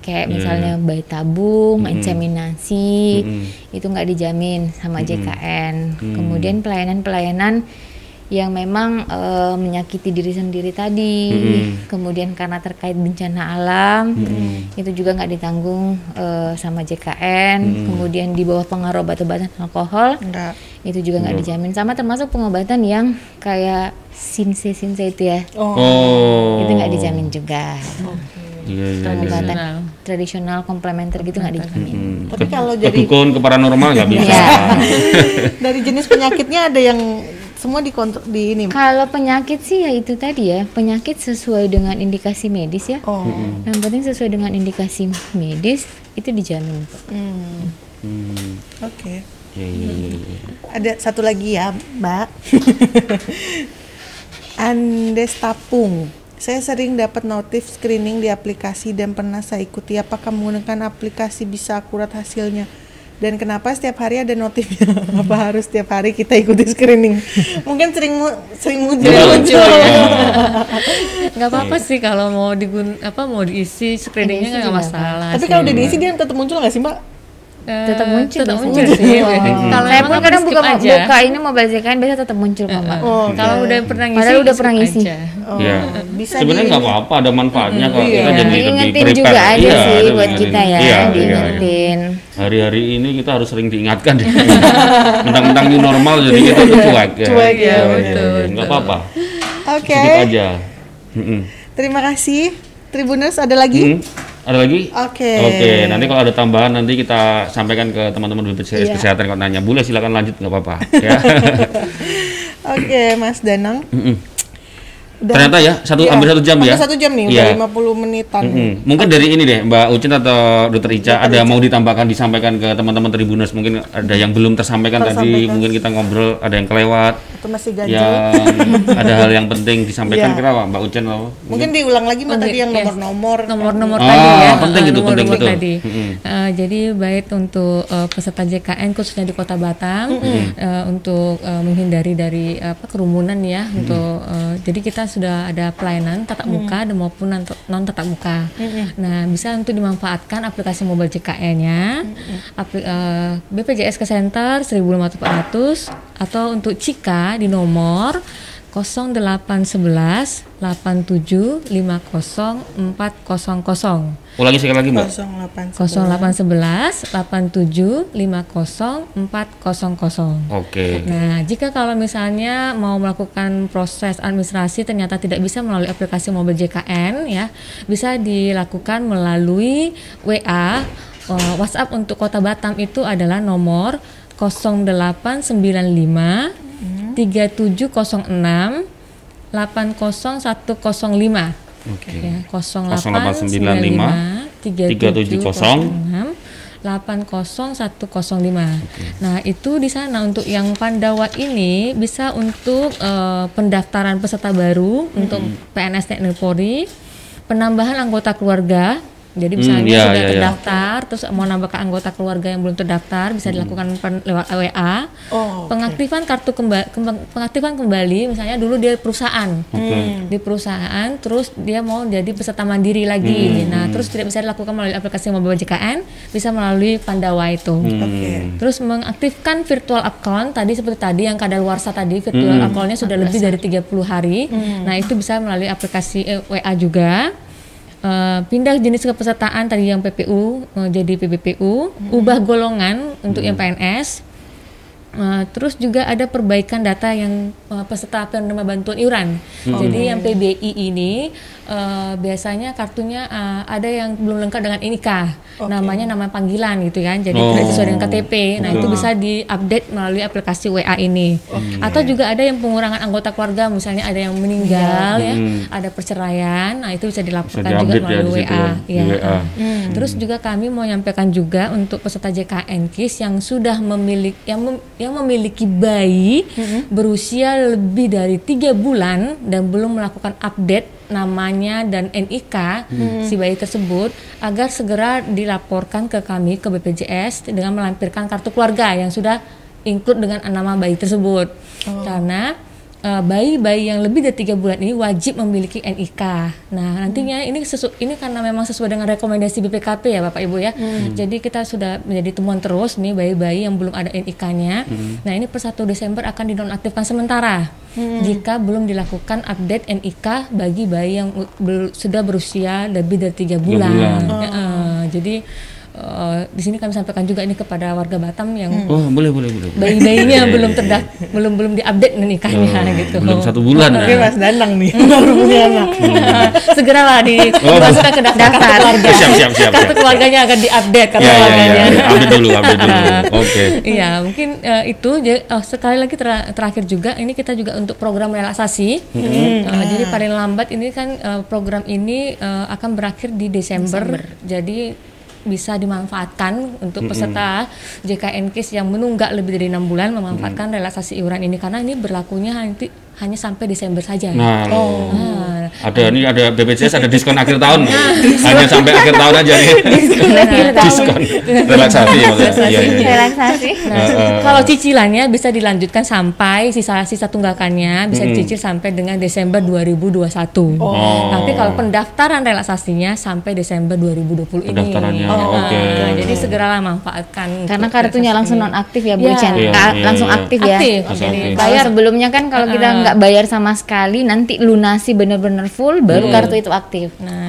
Speaker 1: Kayak
Speaker 3: Iya,
Speaker 1: misalnya bayi tabung inseminasi
Speaker 3: Mm-mm.
Speaker 1: itu nggak dijamin sama JKN
Speaker 3: Mm.
Speaker 1: kemudian pelayanan-pelayanan yang memang eh, menyakiti diri sendiri tadi
Speaker 3: Mm-mm.
Speaker 1: kemudian karena terkait bencana alam
Speaker 3: Mm-mm.
Speaker 1: itu juga nggak ditanggung eh, sama JKN kemudian di bawah pengaruh obat-obatan alkohol
Speaker 4: Enggak.
Speaker 1: itu juga nggak dijamin sama termasuk pengobatan yang kayak sinse sinse itu ya
Speaker 4: Oh.
Speaker 3: Oh.
Speaker 1: itu nggak dijamin juga
Speaker 3: Iya, iya, iya.
Speaker 1: pengobatan
Speaker 2: Tradisional.
Speaker 1: tradisional komplementer gitu nggak dijamin
Speaker 3: Hmm.
Speaker 4: Tapi kalau jadi-
Speaker 3: dukun ke paranormal nggak bisa.
Speaker 1: Iya. <laughs>
Speaker 4: Dari jenis penyakitnya ada yang semua dikontrol di ini.
Speaker 1: Kalau penyakit sih ya itu tadi ya, penyakit sesuai dengan indikasi medis ya.
Speaker 4: Oh.
Speaker 1: Yang penting sesuai dengan indikasi medis itu dijamin.
Speaker 4: Hmm.
Speaker 3: Hmm.
Speaker 4: Oke.
Speaker 3: Iya, iya, iya, iya.
Speaker 4: Ada satu lagi ya, Mbak. <laughs> Andes Tapung. Saya sering dapat notif screening di aplikasi dan pernah saya ikuti. Apakah menggunakan aplikasi bisa akurat hasilnya? Dan kenapa setiap hari ada notifnya? <laughs> Apa harus setiap hari kita ikuti screening? <laughs> Mungkin sering mu- sering muncul.
Speaker 3: Iya,
Speaker 4: muncul.
Speaker 2: nggak apa-apa sih kalau mau digun apa mau diisi screeningnya nggak masalah
Speaker 4: Tapi kalau udah diisi dia tetap muncul nggak sih, Mbak?
Speaker 2: Eh,
Speaker 1: Tetap muncul
Speaker 2: tetap muncul sih <laughs> kalau
Speaker 1: Saya
Speaker 2: emang
Speaker 1: pun kadang buka
Speaker 2: aja.
Speaker 1: buka ini mobile JKN biasa tetap muncul kok, Mbak.
Speaker 4: Oh,
Speaker 2: kalau udah pernah ngisi
Speaker 1: Padahal udah pernah ngisi.
Speaker 2: aja.
Speaker 4: Oh,
Speaker 3: Iya.
Speaker 4: bisa
Speaker 3: Sebenarnya nggak apa-apa, ada manfaatnya kok.
Speaker 4: Iya.
Speaker 3: Kita jadi lebih prepare.
Speaker 1: juga aja
Speaker 3: Iya,
Speaker 1: sih buat kita ya,
Speaker 3: Iya, iya, iya.
Speaker 1: diingetin.
Speaker 3: Hari-hari ini kita harus sering diingatkan. Mentang-mentang new normal jadi kita tuh cuek ya.
Speaker 4: Cuek, ya,
Speaker 3: Iya, iya,
Speaker 2: betul,
Speaker 3: iya. Nggak apa-apa.
Speaker 4: Oke.
Speaker 3: Sedikit aja.
Speaker 4: Terima kasih. Tribuners ada lagi?
Speaker 3: Ada lagi?
Speaker 4: Oke.
Speaker 3: Oke, nanti kalau ada tambahan nanti kita sampaikan ke teman-teman BPJS
Speaker 4: Iya.
Speaker 3: Kesehatan kalau nanya. Boleh silakan lanjut nggak apa-apa. <laughs> Ya.
Speaker 4: Oke, Mas Danang.
Speaker 3: Mm-mm.
Speaker 4: Udah-
Speaker 3: Ternyata ya satu
Speaker 4: Iya,
Speaker 3: hampir satu jam
Speaker 4: hampir
Speaker 3: ya.
Speaker 4: satu jam nih,
Speaker 3: Iya.
Speaker 4: udah 50 menitan.
Speaker 3: Mm-mm. Mungkin dari ini deh Mbak Ucin atau Dokter Ica ada mau ditambahkan disampaikan ke teman-teman Tribuners mungkin ada yang belum tersampaikan tadi
Speaker 4: Tersampaikan.
Speaker 3: mungkin kita ngobrol ada yang kelewat
Speaker 4: Atau masih ganjil.
Speaker 3: yang <laughs> ada hal yang penting disampaikan
Speaker 4: Iya.
Speaker 3: kira apa Mbak Ucin apa?
Speaker 4: Mungkin diulang lagi Mbak
Speaker 2: Mungkin,
Speaker 4: tadi yang
Speaker 2: yes.
Speaker 4: nomor-nomor.
Speaker 2: nomor-nomor
Speaker 3: Ah,
Speaker 2: tadi ya
Speaker 3: penting itu, penting
Speaker 2: nomor-nomor
Speaker 3: betul.
Speaker 2: tadi
Speaker 3: Mm-mm.
Speaker 2: Eh, jadi baik untuk eh, peserta JKN khususnya di Kota Batam eh, untuk eh, menghindari dari apa kerumunan ya untuk eh, jadi kita sudah ada pelayanan tatap muka dan maupun non tatap muka. Nah bisa untuk dimanfaatkan aplikasi mobile JKN-nya apli- eh, BPJS Center 15400 atau untuk Cika di nomor 0811 87 50 400
Speaker 3: Ulangi sekali lagi Mbak.
Speaker 4: 08
Speaker 2: 0811 87 50 400
Speaker 3: Oke.
Speaker 2: Nah, jika kalau misalnya mau melakukan proses administrasi ternyata tidak bisa melalui aplikasi mobile JKN ya, bisa dilakukan melalui WA. Eh, WhatsApp untuk Kota Batam itu adalah nomor 0895 3706 80105
Speaker 3: Oke.
Speaker 2: ya
Speaker 3: 0895
Speaker 2: 0895 80105. Nah, itu di sana untuk yang Pandawa ini bisa untuk eh, pendaftaran peserta baru untuk PNS TNI Polri, penambahan anggota keluarga. Jadi misalnya
Speaker 3: iya,
Speaker 2: sudah
Speaker 3: iya, iya.
Speaker 2: terdaftar, terus mau nambah ke anggota keluarga yang belum terdaftar bisa dilakukan pen- lewat WA.
Speaker 4: Oh.
Speaker 2: Pengaktifan kartu kembali, pengaktifan kembali, misalnya dulu dia perusahaan,
Speaker 3: Oke.
Speaker 2: di perusahaan, terus dia mau jadi peserta mandiri lagi. Nah, terus tidak bisa dilakukan melalui aplikasi mobile JKN, bisa melalui Pandawa itu.
Speaker 4: Oke.
Speaker 2: Terus mengaktifkan virtual account tadi seperti tadi yang kadaluarsa tadi virtual accountnya sudah lebih dari 30 hari. Nah, itu bisa melalui aplikasi eh, WA juga. Eh, pindah jenis kepesertaan tadi yang PPU eh, jadi PBPU, ubah golongan untuk yang PNS. Eh, terus juga ada perbaikan data yang eh, peserta penerima bantuan iuran. Jadi yang PBI ini eh, biasanya kartunya eh, ada yang belum lengkap dengan INIKA, namanya nama panggilan gitu kan. Jadi
Speaker 3: Oh.
Speaker 2: tidak sesuai dengan KTP. Nah itu bisa diupdate melalui aplikasi WA ini. Atau juga ada yang pengurangan anggota keluarga, misalnya ada yang meninggal ya, ada perceraian. Nah itu bisa dilakukan juga
Speaker 3: diupdate ya
Speaker 2: melalui
Speaker 3: situ
Speaker 2: WA.
Speaker 3: ya, di
Speaker 2: ya.
Speaker 3: WA.
Speaker 2: Terus juga kami mau nyampaikan juga untuk peserta JKN KIS yang sudah memiliki yang mem- yang memiliki bayi berusia lebih dari tiga bulan dan belum melakukan update namanya dan NIK si bayi tersebut agar segera dilaporkan ke kami ke BPJS dengan melampirkan kartu keluarga yang sudah include dengan nama bayi tersebut. Karena eh, bayi-bayi yang lebih dari tiga bulan ini wajib memiliki NIK. Nah nantinya ini sesu- ini karena memang sesuai dengan rekomendasi BPKP ya Bapak Ibu ya. Jadi kita sudah menjadi temuan terus nih bayi-bayi yang belum ada NIK-nya. Nah ini per 1 Desember akan dinonaktifkan sementara jika belum dilakukan update NIK bagi bayi yang sudah berusia lebih dari tiga bulan.
Speaker 3: bulan.
Speaker 2: Eh, jadi eh, di sini kami sampaikan juga ini kepada warga Batam yang
Speaker 3: Oh boleh boleh boleh.
Speaker 2: bayi-bayinya belum terdak belum belum diupdate nikahnya
Speaker 3: Oh,
Speaker 2: gitu.
Speaker 3: Belum satu bulan
Speaker 4: Tapi
Speaker 3: ya.
Speaker 4: Mas Danang nih baru punya anak. <laughs>
Speaker 2: Segeralah di
Speaker 3: Oh,
Speaker 2: masukkan ke daftar kartu keluarga.
Speaker 3: Siap, siap, siap,
Speaker 2: Kartu keluarganya akan diupdate kartu
Speaker 3: Ya ya
Speaker 2: keluarganya.
Speaker 3: ya. Update dulu, update dulu. <laughs> Oke.
Speaker 2: Iya, mungkin eh, itu. Jadi, oh, sekali lagi ter- terakhir juga, ini kita juga untuk program relaksasi. Eh, Jadi paling lambat ini kan eh, program ini eh, akan berakhir di Desember. Jadi bisa dimanfaatkan untuk peserta JKN KIS yang menunggak lebih dari enam bulan memanfaatkan relaksasi iuran ini. Karena ini berlakunya nanti hanya sampai Desember saja.
Speaker 3: Nah,
Speaker 2: Nah,
Speaker 3: ada ini ada BPJS ada diskon akhir tahun. <laughs> Hanya sampai akhir tahun aja nih. diskon <laughs> relaksasi maksudnya. Iya iya. iya.
Speaker 1: relaksasi
Speaker 2: Nah, kalau cicilannya bisa dilanjutkan sampai sisa sisa tunggakannya bisa dicicil sampai dengan Desember 2021.
Speaker 3: Oh.
Speaker 2: Tapi kalau pendaftaran relaksasinya sampai Desember 2020 ini.
Speaker 3: Pendaftarannya,
Speaker 2: Nah,
Speaker 3: oke.
Speaker 2: Jadi segeralah manfaatkan.
Speaker 1: karena kartunya langsung non aktif ya Bu
Speaker 2: Iya.
Speaker 1: Chan
Speaker 3: Iya, iya,
Speaker 1: langsung aktif ya
Speaker 2: Aktif.
Speaker 3: Langsung
Speaker 2: Jadi
Speaker 3: aktif.
Speaker 1: Bayar sebelumnya kan kalau kita nggak bayar sama sekali nanti lunasi bener-bener full baru kartu itu aktif.
Speaker 2: Nah,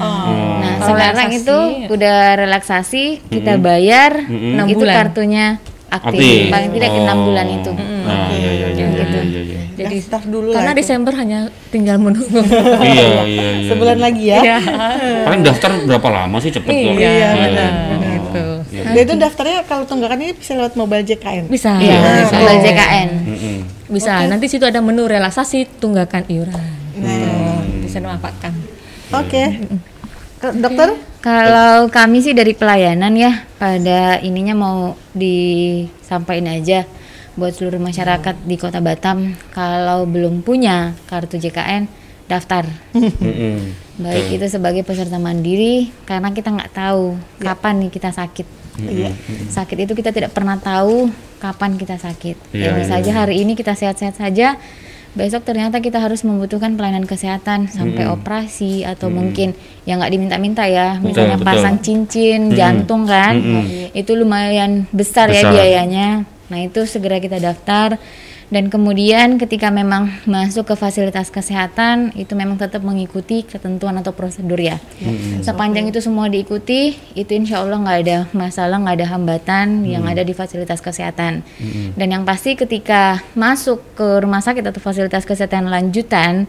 Speaker 1: Nah
Speaker 2: Kalau
Speaker 1: sekarang
Speaker 2: relaksasi,
Speaker 1: itu udah relaksasi kita bayar
Speaker 2: Enam
Speaker 1: itu
Speaker 2: bulan.
Speaker 1: kartunya aktif.
Speaker 3: Aktif.
Speaker 1: Paling tidak enam
Speaker 3: Oh.
Speaker 1: bulan itu.
Speaker 3: Nah, iya iya iya iya iya. iya.
Speaker 2: jadi
Speaker 4: Daftar dulu
Speaker 2: karena
Speaker 4: lah itu.
Speaker 2: Desember hanya tinggal menunggu. <laughs>
Speaker 3: Iya iya iya.
Speaker 4: Sebulan lagi ya.
Speaker 2: Iya. <laughs>
Speaker 3: Paling daftar berapa lama sih cepet kok?
Speaker 2: Iya,
Speaker 4: benar.
Speaker 2: Gitu.
Speaker 4: Dan itu daftarnya kalau tunggakan ini bisa lewat mobile JKN.
Speaker 2: Bisa.
Speaker 1: Iya,
Speaker 3: bisa.
Speaker 1: mobile JKN.
Speaker 3: Mm-mm.
Speaker 2: Bisa. Nanti situ ada menu relaksasi tunggakan iuran. Bisa dimanfaatkan.
Speaker 4: oke. Ke- Dokter?
Speaker 1: Kalau kami sih dari pelayanan ya pada ininya mau disampaikan aja buat seluruh masyarakat di Kota Batam. Kalau belum punya kartu JKN daftar. Baik itu sebagai peserta mandiri karena kita nggak tahu kapan nih kita sakit.
Speaker 4: Iya.
Speaker 1: sakit itu kita tidak pernah tahu kapan kita sakit.
Speaker 3: Iya,
Speaker 1: ya bisa
Speaker 3: iya,
Speaker 1: saja hari ini kita sehat-sehat saja besok ternyata kita harus membutuhkan pelayanan kesehatan sampai operasi atau mungkin yang nggak diminta-minta ya. Misalnya
Speaker 3: betul.
Speaker 1: pasang cincin jantung kan. Itu lumayan besar, ya
Speaker 3: Besar.
Speaker 1: biayanya. Nah itu segera kita daftar dan kemudian ketika memang masuk ke fasilitas kesehatan itu memang tetap mengikuti ketentuan atau prosedur ya. Sepanjang itu semua diikuti itu insya Allah nggak ada masalah nggak ada hambatan yang ada di fasilitas kesehatan. Dan yang pasti ketika masuk ke rumah sakit atau fasilitas kesehatan lanjutan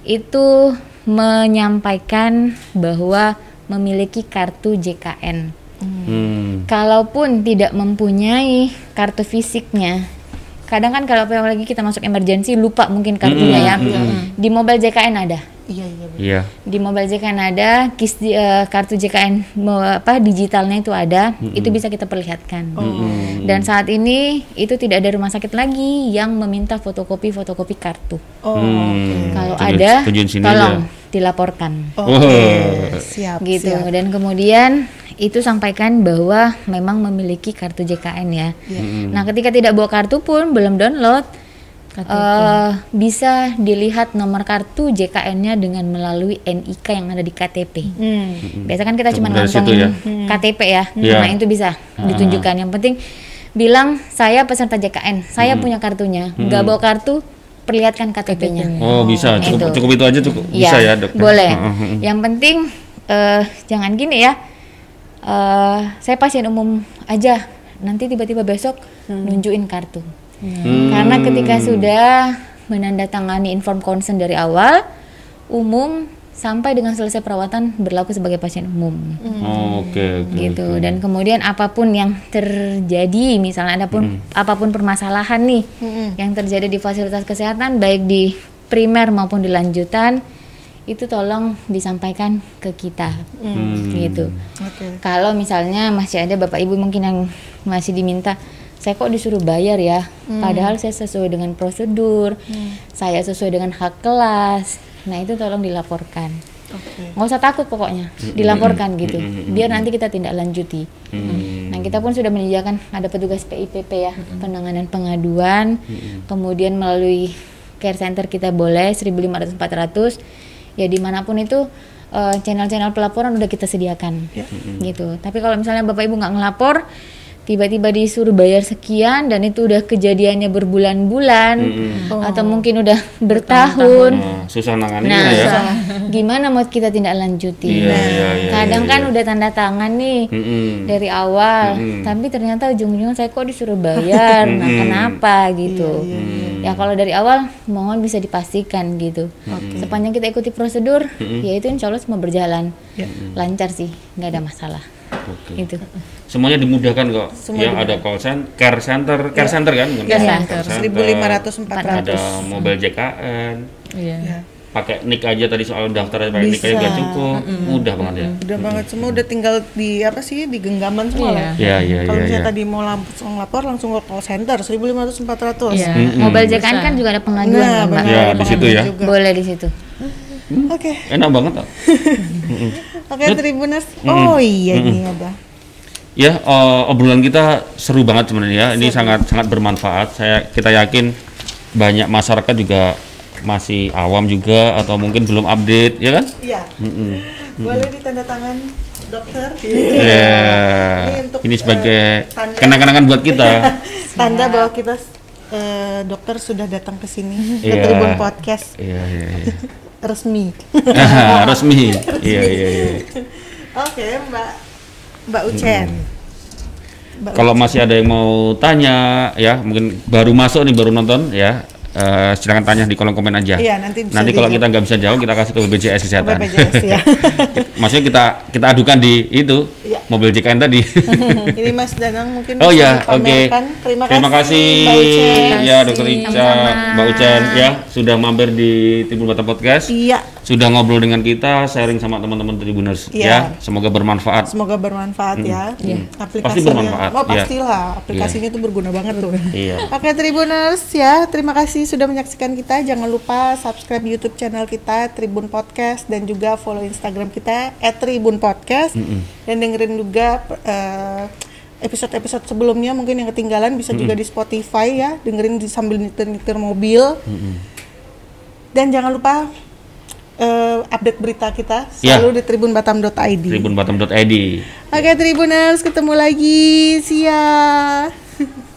Speaker 1: itu menyampaikan bahwa memiliki kartu JKN
Speaker 3: Hmm.
Speaker 1: kalaupun tidak mempunyai kartu fisiknya kadang kan kalau apalagi kita masuk emergency lupa mungkin kartunya ya di mobile JKN ada
Speaker 4: Iya, iya.
Speaker 3: Iya.
Speaker 1: di mobile JKN ada kis di- eh, kartu JKN apa digitalnya itu ada itu bisa kita perlihatkan dan saat ini itu tidak ada rumah sakit lagi yang meminta fotokopi fotokopi kartu
Speaker 4: Oh,
Speaker 3: Hmm.
Speaker 1: kalau ada tolong
Speaker 3: aja.
Speaker 1: dilaporkan
Speaker 4: oke.
Speaker 3: Oh.
Speaker 4: Siap,
Speaker 1: gitu
Speaker 4: siap.
Speaker 1: dan kemudian itu sampaikan bahwa memang memiliki kartu JKN ya. Nah ketika tidak bawa kartu pun belum download eh, bisa dilihat nomor kartu JKN-nya dengan melalui NIK yang ada di KTP.
Speaker 4: Hmm.
Speaker 1: Biasa kan kita cuma ngantongin
Speaker 3: ya?
Speaker 1: KTP ya,
Speaker 3: Iya.
Speaker 1: nah itu bisa ditunjukkan. Yang penting bilang saya peserta JKN, saya punya kartunya, nggak bawa kartu, perlihatkan KTP-nya.
Speaker 3: Oh bisa, cukup
Speaker 1: Itu.
Speaker 3: cukup itu aja cukup
Speaker 1: Iya,
Speaker 3: bisa ya dok.
Speaker 1: Boleh.
Speaker 3: Heeh.
Speaker 1: Yang penting eh, jangan gini ya. Eh, saya pasien umum aja. Nanti tiba-tiba besok nunjukin kartu.
Speaker 3: Hmm.
Speaker 1: Karena ketika sudah menandatangani inform consent dari awal, umum sampai dengan selesai perawatan berlaku sebagai pasien umum
Speaker 3: Oh, Oke oke.
Speaker 1: gitu dan kemudian apa pun yang terjadi misalnya ada pun apa pun permasalahan nih yang terjadi di fasilitas kesehatan baik di primer maupun di lanjutan itu tolong disampaikan ke kita. Gitu.
Speaker 4: Oke.
Speaker 1: kalau misalnya masih ada bapak ibu mungkin yang masih diminta saya kok disuruh bayar ya? Padahal saya sesuai dengan prosedur saya sesuai dengan hak kelas. Nah itu tolong dilaporkan.
Speaker 4: Oke.
Speaker 1: Nggak usah takut pokoknya, dilaporkan gitu. Biar nanti kita tindak lanjuti.
Speaker 3: Hmm.
Speaker 1: Nah kita pun sudah menyediakan ada petugas PIPP ya, penanganan pengaduan, kemudian melalui care center kita boleh 1.500-400, ya di mana pun itu eh, channel-channel pelaporan udah kita sediakan, gitu. Tapi kalau misalnya bapak ibu nggak ngelapor, tiba-tiba disuruh bayar sekian dan itu udah kejadiannya berbulan-bulan atau mungkin udah bertahun.
Speaker 3: Nah, susah nangannya
Speaker 1: Nah,
Speaker 3: ya. <laughs>
Speaker 1: gimana mau kita tindak lanjuti?
Speaker 3: Iya,
Speaker 1: Nah,
Speaker 3: iya, iya,
Speaker 1: kadang
Speaker 3: iya,
Speaker 1: kan
Speaker 3: iya.
Speaker 1: udah tanda tangan nih
Speaker 3: Mm-mm.
Speaker 1: dari awal, tapi ternyata ujung-ujungnya saya kok disuruh bayar, nah kenapa gitu? Ya kalau dari awal mohon bisa dipastikan gitu. Sepanjang kita ikuti prosedur, ya itu insya Allah semua berjalan lancar sih, nggak ada masalah.
Speaker 3: Oke.
Speaker 1: Gitu.
Speaker 3: Semuanya dimudahkan kok. ya ada call center, care center, care center kan? bukan
Speaker 1: Care center.
Speaker 3: center.
Speaker 4: 1.500 400.
Speaker 3: Ada mobile JKN.
Speaker 2: Iya.
Speaker 4: Ya.
Speaker 3: Pakai nick aja tadi soal daftar pakai nick aja nggak cukup. Mudah banget ya.
Speaker 4: Udah banget semua udah tinggal di apa sih di genggaman semua
Speaker 2: Iya.
Speaker 4: lah.
Speaker 3: Iya, iya,
Speaker 4: Kalau
Speaker 3: iya.
Speaker 4: misalnya
Speaker 3: iya.
Speaker 4: tadi mau langsung lapor langsung ke call center 1.500 400.
Speaker 2: Iya.
Speaker 1: Mobile JKN kan juga ada pengaduan
Speaker 4: Nah,
Speaker 1: kan,
Speaker 4: benar.
Speaker 3: Ya,
Speaker 4: ada
Speaker 3: di situ ya.
Speaker 4: juga.
Speaker 1: Boleh di situ.
Speaker 4: Oke.
Speaker 3: Enak banget kok. <laughs>
Speaker 4: Oke, Tribuners. Oh iya ini ada.
Speaker 3: Ya, eh, obrolan kita seru banget sebenarnya. ya. Ini sangat sangat bermanfaat. Saya kita yakin banyak masyarakat juga masih awam juga atau mungkin belum update, ya kan?
Speaker 4: Iya. Boleh ditanda tangan dokter.
Speaker 3: Ya,
Speaker 4: Ini untuk,
Speaker 3: ini sebagai
Speaker 4: tanda.
Speaker 3: kenang-kenangan buat kita. <laughs>
Speaker 4: Tanda bahwa kita eh, dokter sudah datang ke sini ke
Speaker 3: Iya.
Speaker 4: Tribun Podcast
Speaker 3: Iya, iya, iya. <laughs>
Speaker 4: resmi.
Speaker 3: Resmi. <laughs> Iya, iya, iya.
Speaker 4: Oke, Mbak Mbak Ucen. Mbak
Speaker 3: Kalau masih ada yang mau tanya, ya mungkin baru masuk nih, baru nonton, ya eh, silakan tanya di kolom komen aja.
Speaker 4: Iya, nanti bisa
Speaker 3: Nanti kalau kita nggak bisa jawab, kita kasih ke BPJS Kesehatan.
Speaker 4: BPJS <laughs> ya.
Speaker 3: Maksudnya kita kita adukan di itu
Speaker 4: Iya.
Speaker 3: mobil JKN tadi. <laughs>
Speaker 4: Ini Mas Danang mungkin
Speaker 3: oh ya, oke.
Speaker 4: dipamerkan. Terima,
Speaker 3: Terima kasih,
Speaker 4: Mbak Ucen.
Speaker 3: ya Dokter Ica. Mbak Ucen ya sudah mampir di Tribun Batam Podcast.
Speaker 4: Iya,
Speaker 3: Sudah ngobrol dengan kita, sharing sama teman-teman Tribuners
Speaker 4: Iya.
Speaker 3: ya. Semoga bermanfaat.
Speaker 4: semoga bermanfaat ya. Aplikasinya,
Speaker 3: Pasti bermanfaat,
Speaker 4: Oh,
Speaker 3: iya.
Speaker 4: pastilah. Aplikasinya itu berguna banget tuh.
Speaker 3: Iya. <laughs>
Speaker 4: Oke, Tribuners ya. Terima kasih sudah menyaksikan kita. Jangan lupa subscribe YouTube channel kita Tribun Podcast dan juga follow Instagram kita @tribunpodcast dan dengerin juga eh, episode-episode sebelumnya mungkin yang ketinggalan bisa juga di Spotify ya, dengerin di sambil nyetir-nyetir mobil. Dan jangan lupa eh, update berita kita
Speaker 3: Ya.
Speaker 4: selalu di tribunbatam.id.
Speaker 3: Tribunbatam.id.
Speaker 4: Oke Tribuners, ketemu lagi. Ya. <laughs>